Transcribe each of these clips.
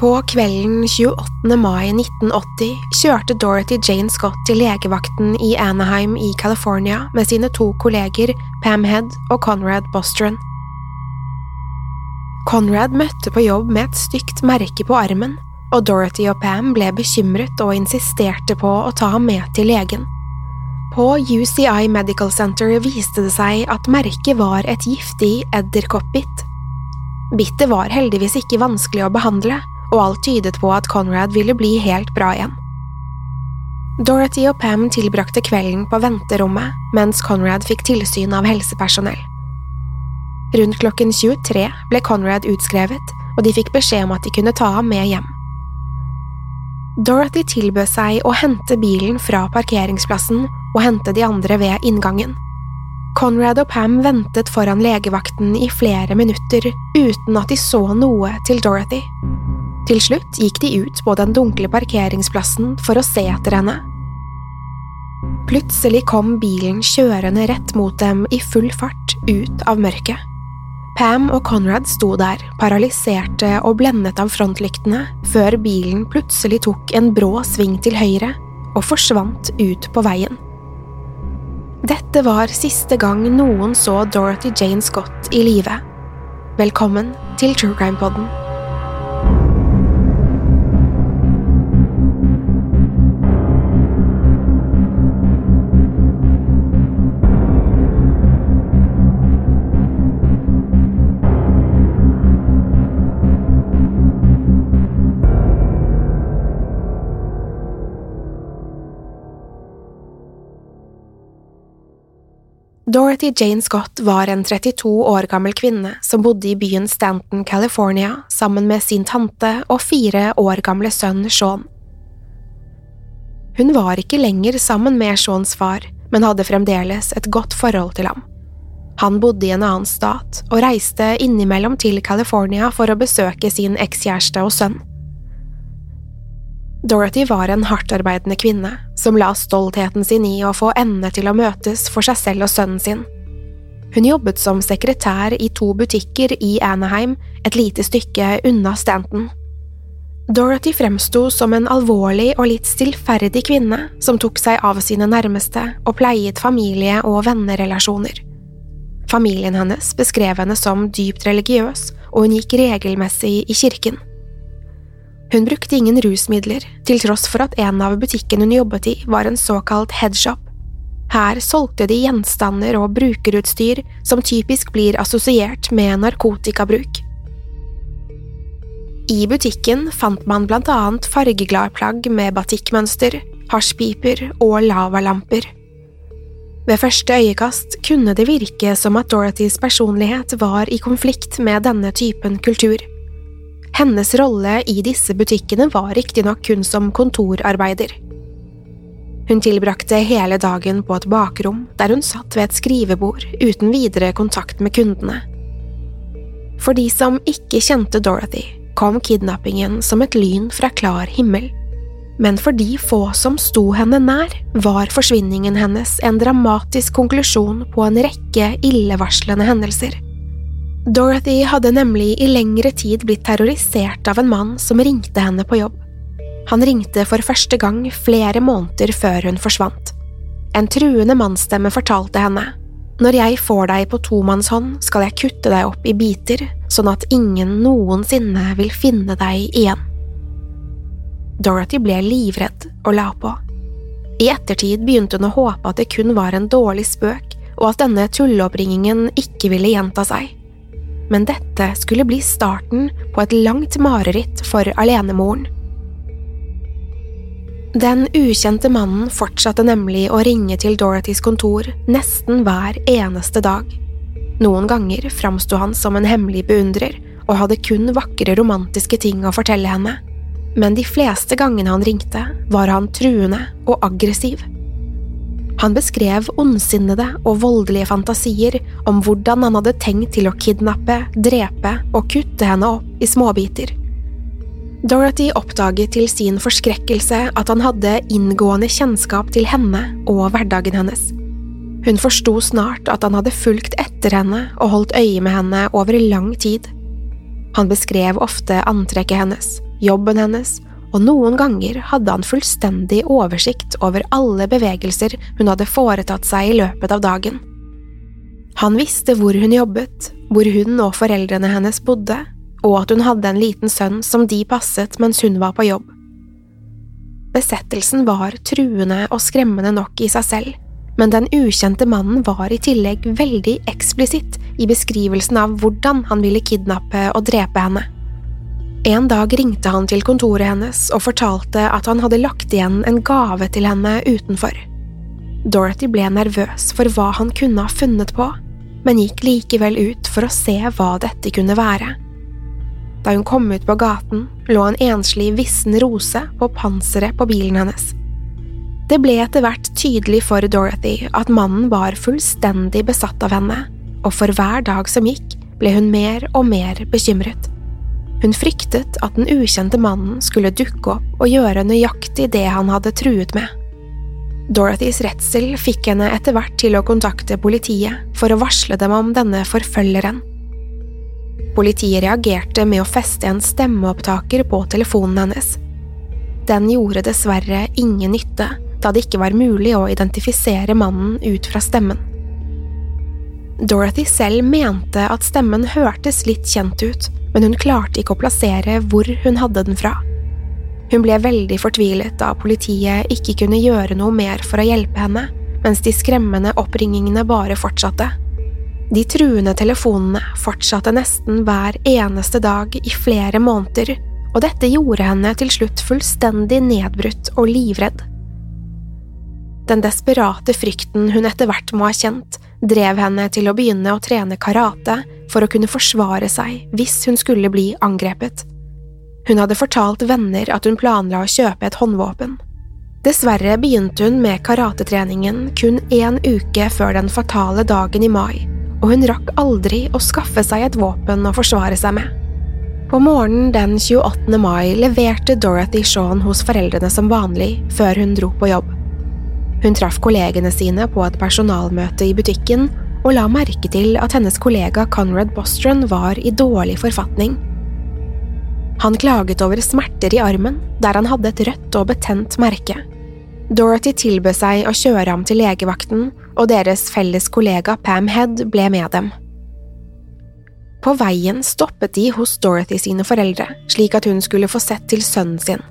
På kvelden 28. mai 1980 kjørte Dorothy Jane Scott til legevakten i Anaheim i California med sine to kolleger Pam Head og Conrad Bostron. Conrad møtte på jobb med et stygt merke på armen, og Dorothy og Pam ble bekymret og insisterte på å ta ham med til legen. På UCI Medical Center viste det seg at merket var et giftig edderkoppbitt. Bittet var heldigvis ikke vanskelig å behandle, og alt tydet på at Conrad ville bli helt bra igjen. Dorothy og Pam tilbrakte kvelden på venterommet, mens Conrad fikk tilsyn av helsepersonell. Rundt klokken 23 ble Conrad utskrevet, og de fikk beskjed om at de kunne ta ham med hjem. Dorothy tilbød seg å hente bilen fra parkeringsplassen og hente de andre ved inngangen. Conrad og Pam ventet foran legevakten i flere minutter uten at de så noe til Dorothy. Til slutt gikk de ut på den dunkle parkeringsplassen for å se etter henne. Plutselig kom bilen kjørende rett mot dem i full fart ut av mørket. Pam og Conrad sto der, paralyserte og blendet av frontlyktene, før bilen plutselig tok en brå sving til høyre og forsvant ut på veien. Dette var siste gang noen så Dorothy Jane Scott i live. Velkommen til True Crime Podden. Dorothy Jane Scott var en 32 år gammel kvinne som bodde i byen Stanton, California, sammen med sin tante og fire år gamle sønn Sean. Hun var ikke lenger sammen med Seans far, men hadde fremdeles et godt forhold til ham. Han bodde i en annen stat og reiste innimellom til California for å besøke sin ekskjæreste og sønn. Dorothy var en hardtarbeidende kvinne som la stoltheten sin i å få endene til å møtes for seg selv og sønnen sin. Hun jobbet som sekretær i to butikker i Anaheim, et lite stykke unna Stanton. Dorothy fremsto som en alvorlig og litt stillferdig kvinne som tok seg av sine nærmeste og pleiet familie- og vennerelasjoner. Familien hennes beskrev henne som dypt religiøs, og hun gikk regelmessig i kirken. Hun brukte ingen rusmidler, til tross for at en av butikkene hun jobbet i var en såkalt headshop. Her solgte de gjenstander og brukerutstyr som typisk blir assosiert med narkotikabruk. I butikken fant man blant annet fargegladplagg med batikkmønster, hasjpiper og lavalamper. Ved første øyekast kunne det virke som at Dorothys personlighet var i konflikt med denne typen kultur. Hennes rolle i disse butikkene var riktignok kun som kontorarbeider. Hun tilbrakte hele dagen på et bakrom der hun satt ved et skrivebord uten videre kontakt med kundene. For de som ikke kjente Dorothy, kom kidnappingen som et lyn fra klar himmel. Men for de få som sto henne nær, var forsvinningen hennes en dramatisk konklusjon på en rekke illevarslende hendelser. Dorothy hadde nemlig i lengre tid blitt terrorisert av en mann som ringte henne på jobb. Han ringte for første gang flere måneder før hun forsvant. En truende mannsstemme fortalte henne når jeg får deg på tomannshånd, skal jeg kutte deg opp i biter, sånn at ingen noensinne vil finne deg igjen. Dorothy ble livredd og la på. I ettertid begynte hun å håpe at det kun var en dårlig spøk, og at denne tulleoppringingen ikke ville gjenta seg. Men dette skulle bli starten på et langt mareritt for alenemoren. Den ukjente mannen fortsatte nemlig å ringe til Dorothys kontor nesten hver eneste dag. Noen ganger framsto han som en hemmelig beundrer og hadde kun vakre romantiske ting å fortelle henne, men de fleste gangene han ringte, var han truende og aggressiv. Han beskrev ondsinnede og voldelige fantasier om hvordan han hadde tenkt til å kidnappe, drepe og kutte henne opp i småbiter. Dorothy oppdaget til sin forskrekkelse at han hadde inngående kjennskap til henne og hverdagen hennes. Hun forsto snart at han hadde fulgt etter henne og holdt øye med henne over lang tid. Han beskrev ofte antrekket hennes, jobben hennes, og noen ganger hadde han fullstendig oversikt over alle bevegelser hun hadde foretatt seg i løpet av dagen. Han visste hvor hun jobbet, hvor hun og foreldrene hennes bodde, og at hun hadde en liten sønn som de passet mens hun var på jobb. Besettelsen var truende og skremmende nok i seg selv, men den ukjente mannen var i tillegg veldig eksplisitt i beskrivelsen av hvordan han ville kidnappe og drepe henne. En dag ringte han til kontoret hennes og fortalte at han hadde lagt igjen en gave til henne utenfor. Dorothy ble nervøs for hva han kunne ha funnet på, men gikk likevel ut for å se hva dette kunne være. Da hun kom ut på gaten, lå en enslig, vissen rose på panseret på bilen hennes. Det ble etter hvert tydelig for Dorothy at mannen var fullstendig besatt av henne, og for hver dag som gikk, ble hun mer og mer bekymret. Hun fryktet at den ukjente mannen skulle dukke opp og gjøre nøyaktig det han hadde truet med. Dorothys redsel fikk henne etter hvert til å kontakte politiet for å varsle dem om denne forfølgeren. Politiet reagerte med å feste en stemmeopptaker på telefonen hennes. Den gjorde dessverre ingen nytte, da det ikke var mulig å identifisere mannen ut fra stemmen. Dorothy selv mente at stemmen hørtes litt kjent ut, men hun klarte ikke å plassere hvor hun hadde den fra. Hun ble veldig fortvilet da politiet ikke kunne gjøre noe mer for å hjelpe henne, mens de skremmende oppringingene bare fortsatte. De truende telefonene fortsatte nesten hver eneste dag i flere måneder, og dette gjorde henne til slutt fullstendig nedbrutt og livredd. Den desperate frykten hun etter hvert må ha kjent, drev henne til å begynne å trene karate for å kunne forsvare seg hvis hun skulle bli angrepet. Hun hadde fortalt venner at hun planla å kjøpe et håndvåpen. Dessverre begynte hun med karatetreningen kun én uke før den fatale dagen i mai, og hun rakk aldri å skaffe seg et våpen å forsvare seg med. På morgenen den 28. mai leverte Dorothy Shaun hos foreldrene som vanlig, før hun dro på jobb. Hun traff kollegene sine på et personalmøte i butikken og la merke til at hennes kollega Conrad Bostron var i dårlig forfatning. Han klaget over smerter i armen, der han hadde et rødt og betent merke. Dorothy tilbød seg å kjøre ham til legevakten, og deres felles kollega Pam Head ble med dem. På veien stoppet de hos Dorothy sine foreldre, slik at hun skulle få sett til sønnen sin.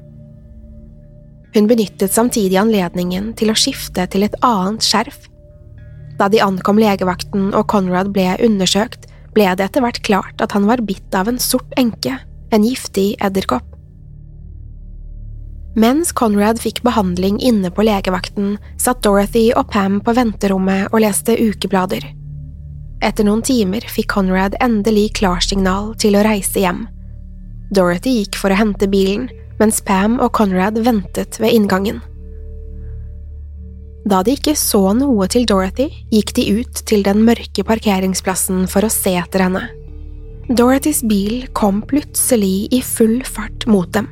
Hun benyttet samtidig anledningen til å skifte til et annet skjerf. Da de ankom legevakten og Conrad ble undersøkt, ble det etter hvert klart at han var bitt av en sort enke, en giftig edderkopp. Mens Conrad fikk behandling inne på legevakten, satt Dorothy og Pam på venterommet og leste ukeblader. Etter noen timer fikk Conrad endelig klarsignal til å reise hjem. Dorothy gikk for å hente bilen, mens Pam og Conrad ventet ved inngangen. Da de ikke så noe til Dorothy, gikk de ut til den mørke parkeringsplassen for å se etter henne. Dorothys bil kom plutselig i full fart mot dem.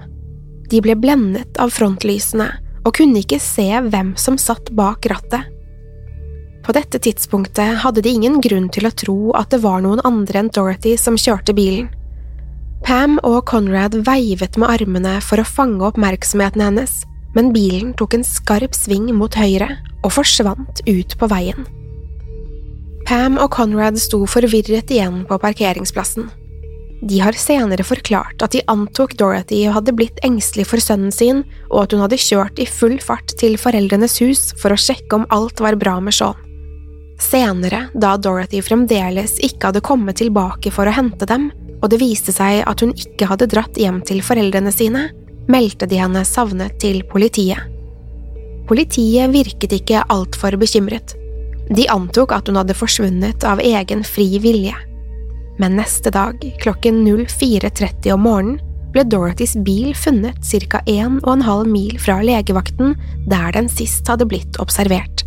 De ble blendet av frontlysene og kunne ikke se hvem som satt bak rattet. På dette tidspunktet hadde de ingen grunn til å tro at det var noen andre enn Dorothy som kjørte bilen. Pam og Conrad veivet med armene for å fange oppmerksomheten hennes, men bilen tok en skarp sving mot høyre og forsvant ut på veien. Pam og Conrad sto forvirret igjen på parkeringsplassen. De har senere forklart at de antok Dorothy hadde blitt engstelig for sønnen sin, og at hun hadde kjørt i full fart til foreldrenes hus for å sjekke om alt var bra med Sean. Senere, da Dorothy fremdeles ikke hadde kommet tilbake for å hente dem, og det viste seg at hun ikke hadde dratt hjem til foreldrene sine, meldte de henne savnet til politiet. Politiet virket ikke altfor bekymret. De antok at hun hadde forsvunnet av egen fri vilje. Men neste dag, klokken 04.30 om morgenen, ble Dorothys bil funnet ca. 1,5 mil fra legevakten der den sist hadde blitt observert.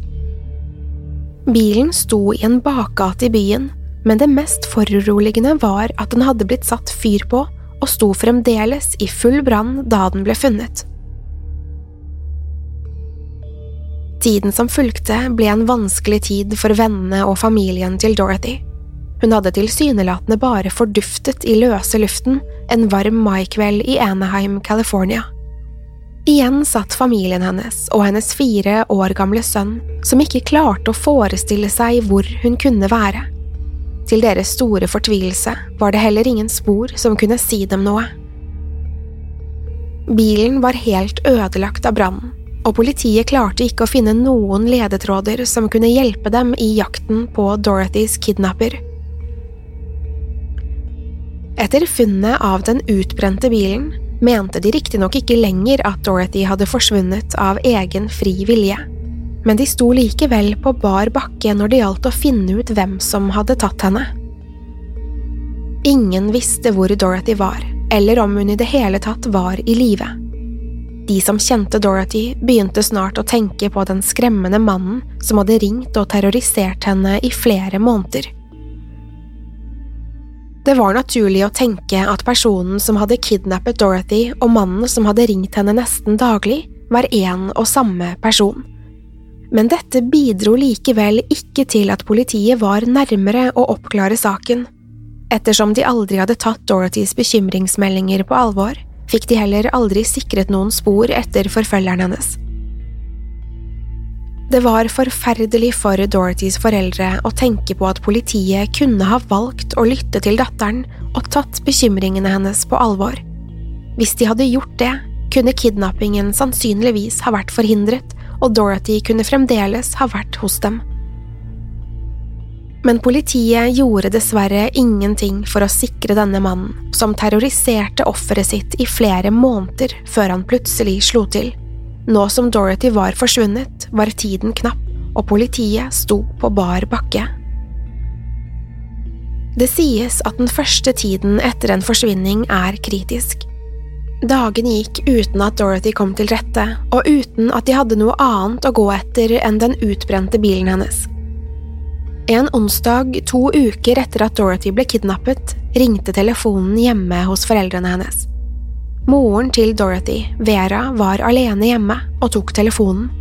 Bilen sto i en bakgate i byen, men det mest foruroligende var at den hadde blitt satt fyr på og sto fremdeles i full brann da den ble funnet. Tiden som fulgte, ble en vanskelig tid for vennene og familien til Dorothy. Hun hadde tilsynelatende bare forduftet i løse luften en varm maikveld i Anaheim, California. Igjen satt familien hennes og hennes fire år gamle sønn, som ikke klarte å forestille seg hvor hun kunne være. Til deres store fortvilelse var det heller ingen spor som kunne si dem noe. Bilen var helt ødelagt av brannen, og politiet klarte ikke å finne noen ledetråder som kunne hjelpe dem i jakten på Dorothys kidnapper. Etter funnet av den utbrente bilen mente de riktignok ikke lenger at Dorothy hadde forsvunnet av egen fri vilje, men de sto likevel på bar bakke når det gjaldt å finne ut hvem som hadde tatt henne. Ingen visste hvor Dorothy var, eller om hun i det hele tatt var i live. De som kjente Dorothy, begynte snart å tenke på den skremmende mannen som hadde ringt og terrorisert henne i flere måneder. Det var naturlig å tenke at personen som hadde kidnappet Dorothy og mannen som hadde ringt henne nesten daglig, var én og samme person. Men dette bidro likevel ikke til at politiet var nærmere å oppklare saken. Ettersom de aldri hadde tatt Dorothys bekymringsmeldinger på alvor, fikk de heller aldri sikret noen spor etter forfølgeren hennes. Det var forferdelig for Dorothys foreldre å tenke på at politiet kunne ha valgt å lytte til datteren og tatt bekymringene hennes på alvor. Hvis de hadde gjort det, kunne kidnappingen sannsynligvis ha vært forhindret, og Dorothy kunne fremdeles ha vært hos dem. Men politiet gjorde dessverre ingenting for å sikre denne mannen, som terroriserte offeret sitt i flere måneder før han plutselig slo til. Nå som Dorothy var forsvunnet, var tiden knapp, og politiet sto på bar bakke. Det sies at den første tiden etter en forsvinning er kritisk. Dagene gikk uten at Dorothy kom til rette, og uten at de hadde noe annet å gå etter enn den utbrente bilen hennes. En onsdag to uker etter at Dorothy ble kidnappet, ringte telefonen hjemme hos foreldrene hennes. Moren til Dorothy, Vera, var alene hjemme og tok telefonen.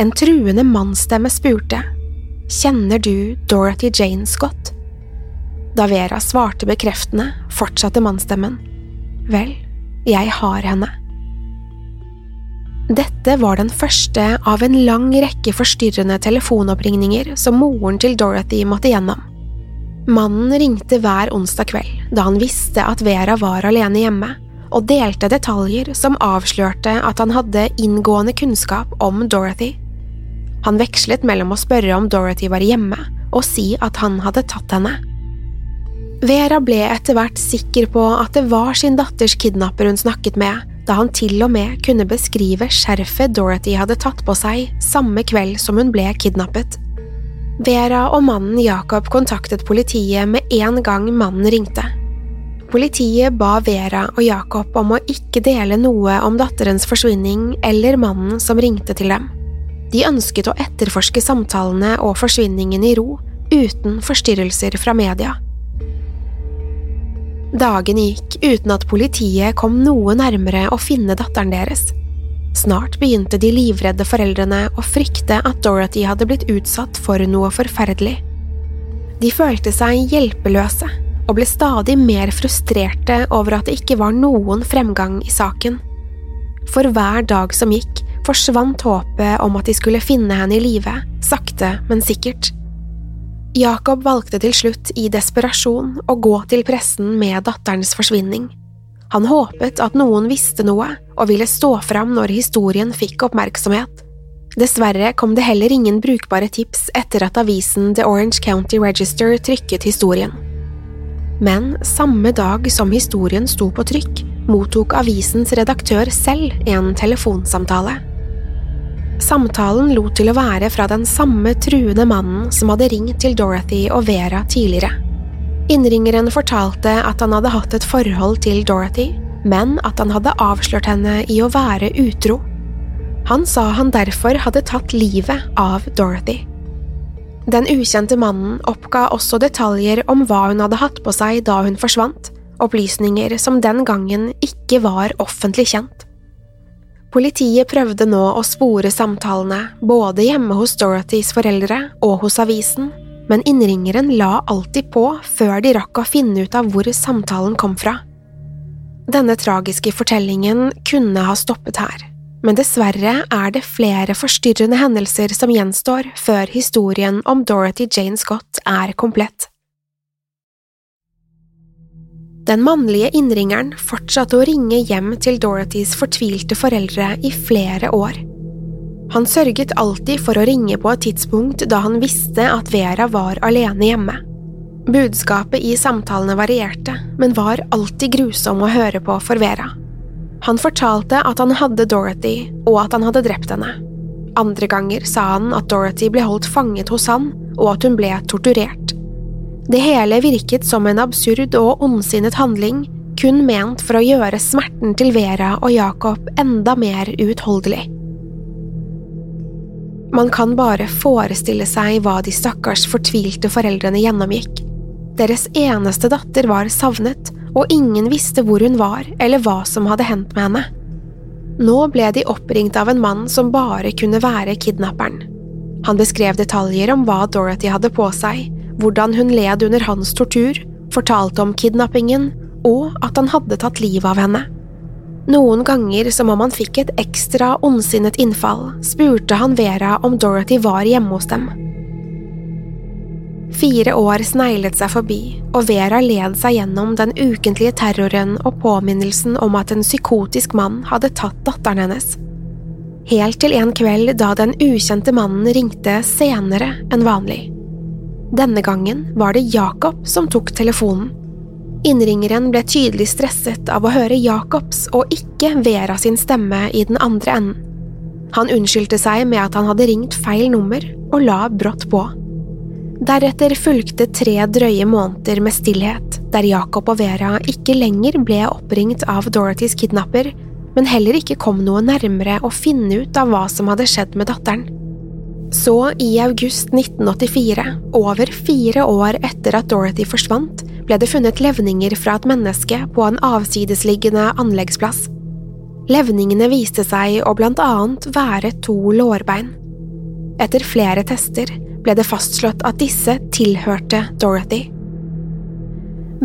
En truende mannsstemme spurte, Kjenner du Dorothy Jane Scott? Da Vera svarte bekreftende, fortsatte mannsstemmen, Vel, jeg har henne. Dette var den første av en lang rekke forstyrrende telefonoppringninger som moren til Dorothy måtte gjennom. Mannen ringte hver onsdag kveld, da han visste at Vera var alene hjemme, og delte detaljer som avslørte at han hadde inngående kunnskap om Dorothy. Han vekslet mellom å spørre om Dorothy var hjemme, og si at han hadde tatt henne. Vera ble etter hvert sikker på at det var sin datters kidnapper hun snakket med, da han til og med kunne beskrive skjerfet Dorothy hadde tatt på seg samme kveld som hun ble kidnappet. Vera og mannen Jacob kontaktet politiet med en gang mannen ringte. Politiet ba Vera og Jacob om å ikke dele noe om datterens forsvinning eller mannen som ringte til dem. De ønsket å etterforske samtalene og forsvinningen i ro, uten forstyrrelser fra media. Dagene gikk uten at politiet kom noe nærmere å finne datteren deres. Snart begynte de livredde foreldrene å frykte at Dorothy hadde blitt utsatt for noe forferdelig. De følte seg hjelpeløse og ble stadig mer frustrerte over at det ikke var noen fremgang i saken. For hver dag som gikk, forsvant håpet om at de skulle finne henne i live, sakte, men sikkert. Jacob valgte til slutt i desperasjon å gå til pressen med datterens forsvinning. Han håpet at noen visste noe og ville stå fram når historien fikk oppmerksomhet. Dessverre kom det heller ingen brukbare tips etter at avisen The Orange County Register trykket historien. Men samme dag som historien sto på trykk, mottok avisens redaktør selv en telefonsamtale. Samtalen lot til å være fra den samme truende mannen som hadde ringt til Dorothy og Vera tidligere. Innringeren fortalte at han hadde hatt et forhold til Dorothy, men at han hadde avslørt henne i å være utro. Han sa han derfor hadde tatt livet av Dorothy. Den ukjente mannen oppga også detaljer om hva hun hadde hatt på seg da hun forsvant, opplysninger som den gangen ikke var offentlig kjent. Politiet prøvde nå å spore samtalene, både hjemme hos Dorothys foreldre og hos avisen, men innringeren la alltid på før de rakk å finne ut av hvor samtalen kom fra. Denne tragiske fortellingen kunne ha stoppet her, men dessverre er det flere forstyrrende hendelser som gjenstår før historien om Dorothy Jane Scott er komplett. Den mannlige innringeren fortsatte å ringe hjem til Dorothys fortvilte foreldre i flere år. Han sørget alltid for å ringe på et tidspunkt da han visste at Vera var alene hjemme. Budskapet i samtalene varierte, men var alltid grusom å høre på for Vera. Han fortalte at han hadde Dorothy, og at han hadde drept henne. Andre ganger sa han at Dorothy ble holdt fanget hos han, og at hun ble torturert. Det hele virket som en absurd og ondsinnet handling, kun ment for å gjøre smerten til Vera og Jacob enda mer uutholdelig. Man kan bare forestille seg hva de stakkars fortvilte foreldrene gjennomgikk. Deres eneste datter var savnet, og ingen visste hvor hun var eller hva som hadde hendt med henne. Nå ble de oppringt av en mann som bare kunne være kidnapperen. Han beskrev detaljer om hva Dorothy hadde på seg, hvordan hun led under hans tortur, fortalte om kidnappingen og at han hadde tatt livet av henne. Noen ganger som om han fikk et ekstra ondsinnet innfall, spurte han Vera om Dorothy var hjemme hos dem. Fire år sneglet seg forbi, og Vera led seg gjennom den ukentlige terroren og påminnelsen om at en psykotisk mann hadde tatt datteren hennes. Helt til en kveld da den ukjente mannen ringte senere enn vanlig. Denne gangen var det Jacob som tok telefonen. Innringeren ble tydelig stresset av å høre Jacobs og ikke Vera sin stemme i den andre enden. Han unnskyldte seg med at han hadde ringt feil nummer, og la brått på. Deretter fulgte tre drøye måneder med stillhet, der Jacob og Vera ikke lenger ble oppringt av Dorothys kidnapper, men heller ikke kom noe nærmere å finne ut av hva som hadde skjedd med datteren. Så, i august 1984, over fire år etter at Dorothy forsvant, ble det funnet levninger fra et menneske på en avsidesliggende anleggsplass. Levningene viste seg å blant annet være to lårbein. Etter flere tester ble det fastslått at disse tilhørte Dorothy.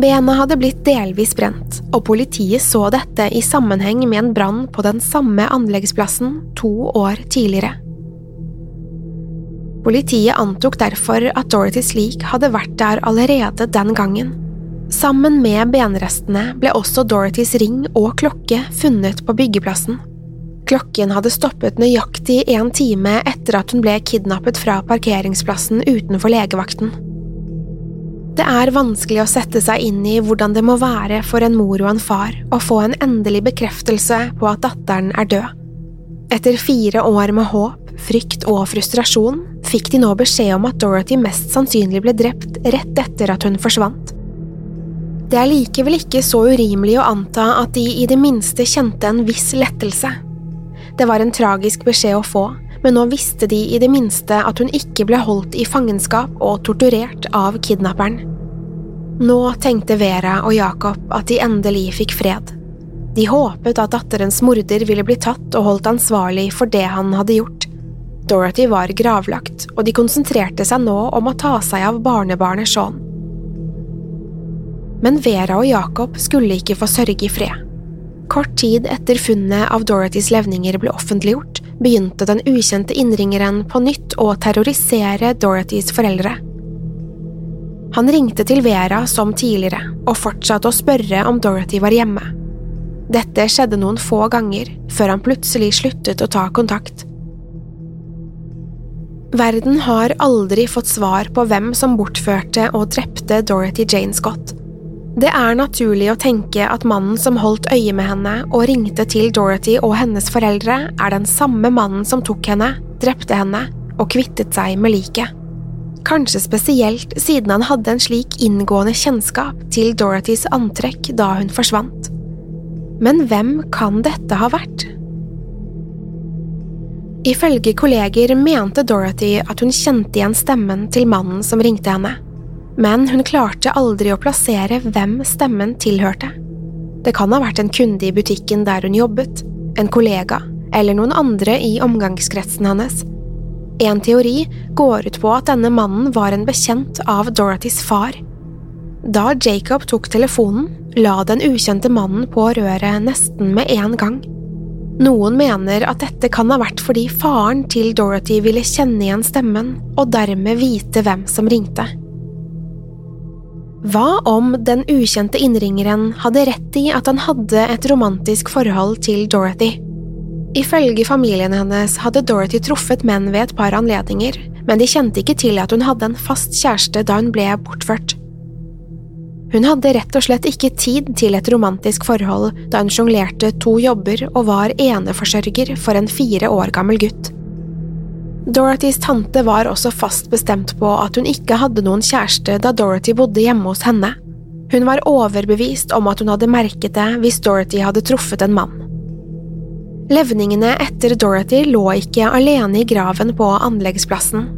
Bena hadde blitt delvis brent, og politiet så dette i sammenheng med en brann på den samme anleggsplassen to år tidligere. Politiet antok derfor at Dorothys lik hadde vært der allerede den gangen. Sammen med benrestene ble også Dorothys ring og klokke funnet på byggeplassen. Klokken hadde stoppet nøyaktig en time etter at hun ble kidnappet fra parkeringsplassen utenfor legevakten. Det er vanskelig å sette seg inn i hvordan det må være for en mor og en far å få en endelig bekreftelse på at datteren er død. Etter fire år med håp frykt og frustrasjon fikk de nå beskjed om at Dorothy mest sannsynlig ble drept rett etter at hun forsvant. Det er likevel ikke så urimelig å anta at de i det minste kjente en viss lettelse. Det var en tragisk beskjed å få, men nå visste de i det minste at hun ikke ble holdt i fangenskap og torturert av kidnapperen. Nå tenkte Vera og Jacob at de endelig fikk fred. De håpet at datterens morder ville bli tatt og holdt ansvarlig for det han hadde gjort. Dorothy var gravlagt, og de konsentrerte seg nå om å ta seg av barnebarnet Sean. Men Vera og Jacob skulle ikke få sørge i fred. Kort tid etter funnet av Dorothys levninger ble offentliggjort, begynte den ukjente innringeren på nytt å terrorisere Dorothys foreldre. Han ringte til Vera som tidligere, og fortsatte å spørre om Dorothy var hjemme. Dette skjedde noen få ganger, før han plutselig sluttet å ta kontakt. Verden har aldri fått svar på hvem som bortførte og drepte Dorothy Jane Scott. Det er naturlig å tenke at mannen som holdt øye med henne og ringte til Dorothy og hennes foreldre, er den samme mannen som tok henne, drepte henne og kvittet seg med liket. Kanskje spesielt siden han hadde en slik inngående kjennskap til Dorothys antrekk da hun forsvant. Men hvem kan dette ha vært? Ifølge kolleger mente Dorothy at hun kjente igjen stemmen til mannen som ringte henne, men hun klarte aldri å plassere hvem stemmen tilhørte. Det kan ha vært en kunde i butikken der hun jobbet, en kollega eller noen andre i omgangskretsen hennes. En teori går ut på at denne mannen var en bekjent av Dorothys far. Da Jacob tok telefonen, la den ukjente mannen på røret nesten med en gang. Noen mener at dette kan ha vært fordi faren til Dorothy ville kjenne igjen stemmen og dermed vite hvem som ringte. Hva om den ukjente innringeren hadde rett i at han hadde et romantisk forhold til Dorothy? Ifølge familien hennes hadde Dorothy truffet menn ved et par anledninger, men de kjente ikke til at hun hadde en fast kjæreste da hun ble bortført. Hun hadde rett og slett ikke tid til et romantisk forhold da hun sjonglerte to jobber og var eneforsørger for en fire år gammel gutt. Dorothys tante var også fast bestemt på at hun ikke hadde noen kjæreste da Dorothy bodde hjemme hos henne. Hun var overbevist om at hun hadde merket det hvis Dorothy hadde truffet en mann. Levningene etter Dorothy lå ikke alene i graven på anleggsplassen.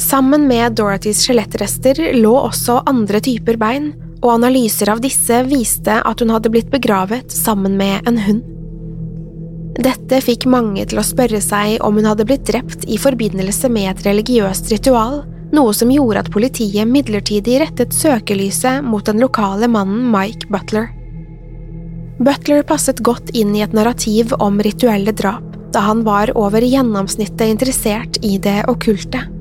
Sammen med Dorothys skjelettrester lå også andre typer bein, og analyser av disse viste at hun hadde blitt begravet sammen med en hund. Dette fikk mange til å spørre seg om hun hadde blitt drept i forbindelse med et religiøst ritual, noe som gjorde at politiet midlertidig rettet søkelyset mot den lokale mannen Mike Butler. Butler passet godt inn i et narrativ om rituelle drap, da han var over gjennomsnittet interessert i det okkulte.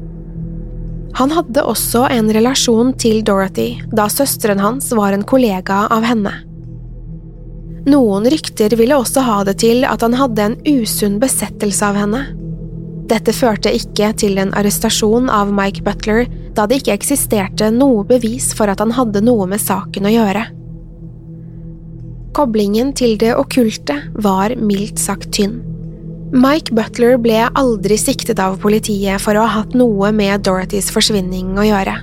Han hadde også en relasjon til Dorothy, da søsteren hans var en kollega av henne. Noen rykter ville også ha det til at han hadde en usunn besettelse av henne. Dette førte ikke til en arrestasjon av Mike Butler, da det ikke eksisterte noe bevis for at han hadde noe med saken å gjøre. Koblingen til det okkulte var mildt sagt tynn. Mike Butler ble aldri siktet av politiet for å ha hatt noe med Dorothys forsvinning å gjøre.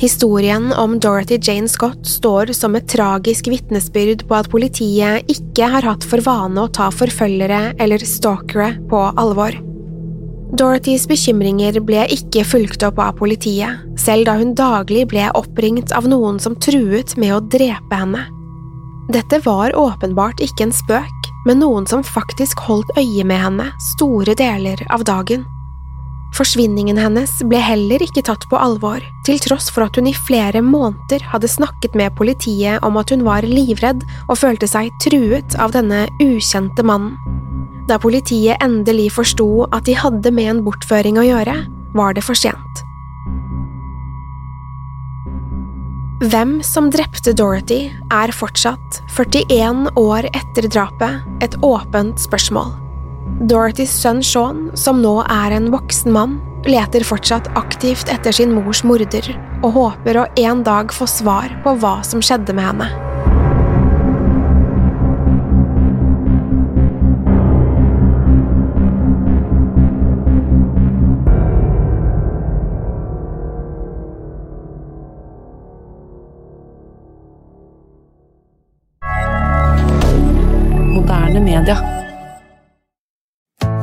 Historien om Dorothy Jane Scott står som et tragisk vitnesbyrd på at politiet ikke har hatt for vane å ta forfølgere eller stalkere på alvor. Dorothys bekymringer ble ikke fulgt opp av politiet, selv da hun daglig ble oppringt av noen som truet med å drepe henne. Dette var åpenbart ikke en spøk, men noen som faktisk holdt øye med henne store deler av dagen. Forsvinningen hennes ble heller ikke tatt på alvor, til tross for at hun i flere måneder hadde snakket med politiet om at hun var livredd og følte seg truet av denne ukjente mannen. Da politiet endelig forsto at de hadde med en bortføring å gjøre, var det for sent. Hvem som drepte Dorothy, er fortsatt, 41 år etter drapet, et åpent spørsmål. Dorothys sønn Sean, som nå er en voksen mann, leter fortsatt aktivt etter sin mors morder og håper å en dag få svar på hva som skjedde med henne.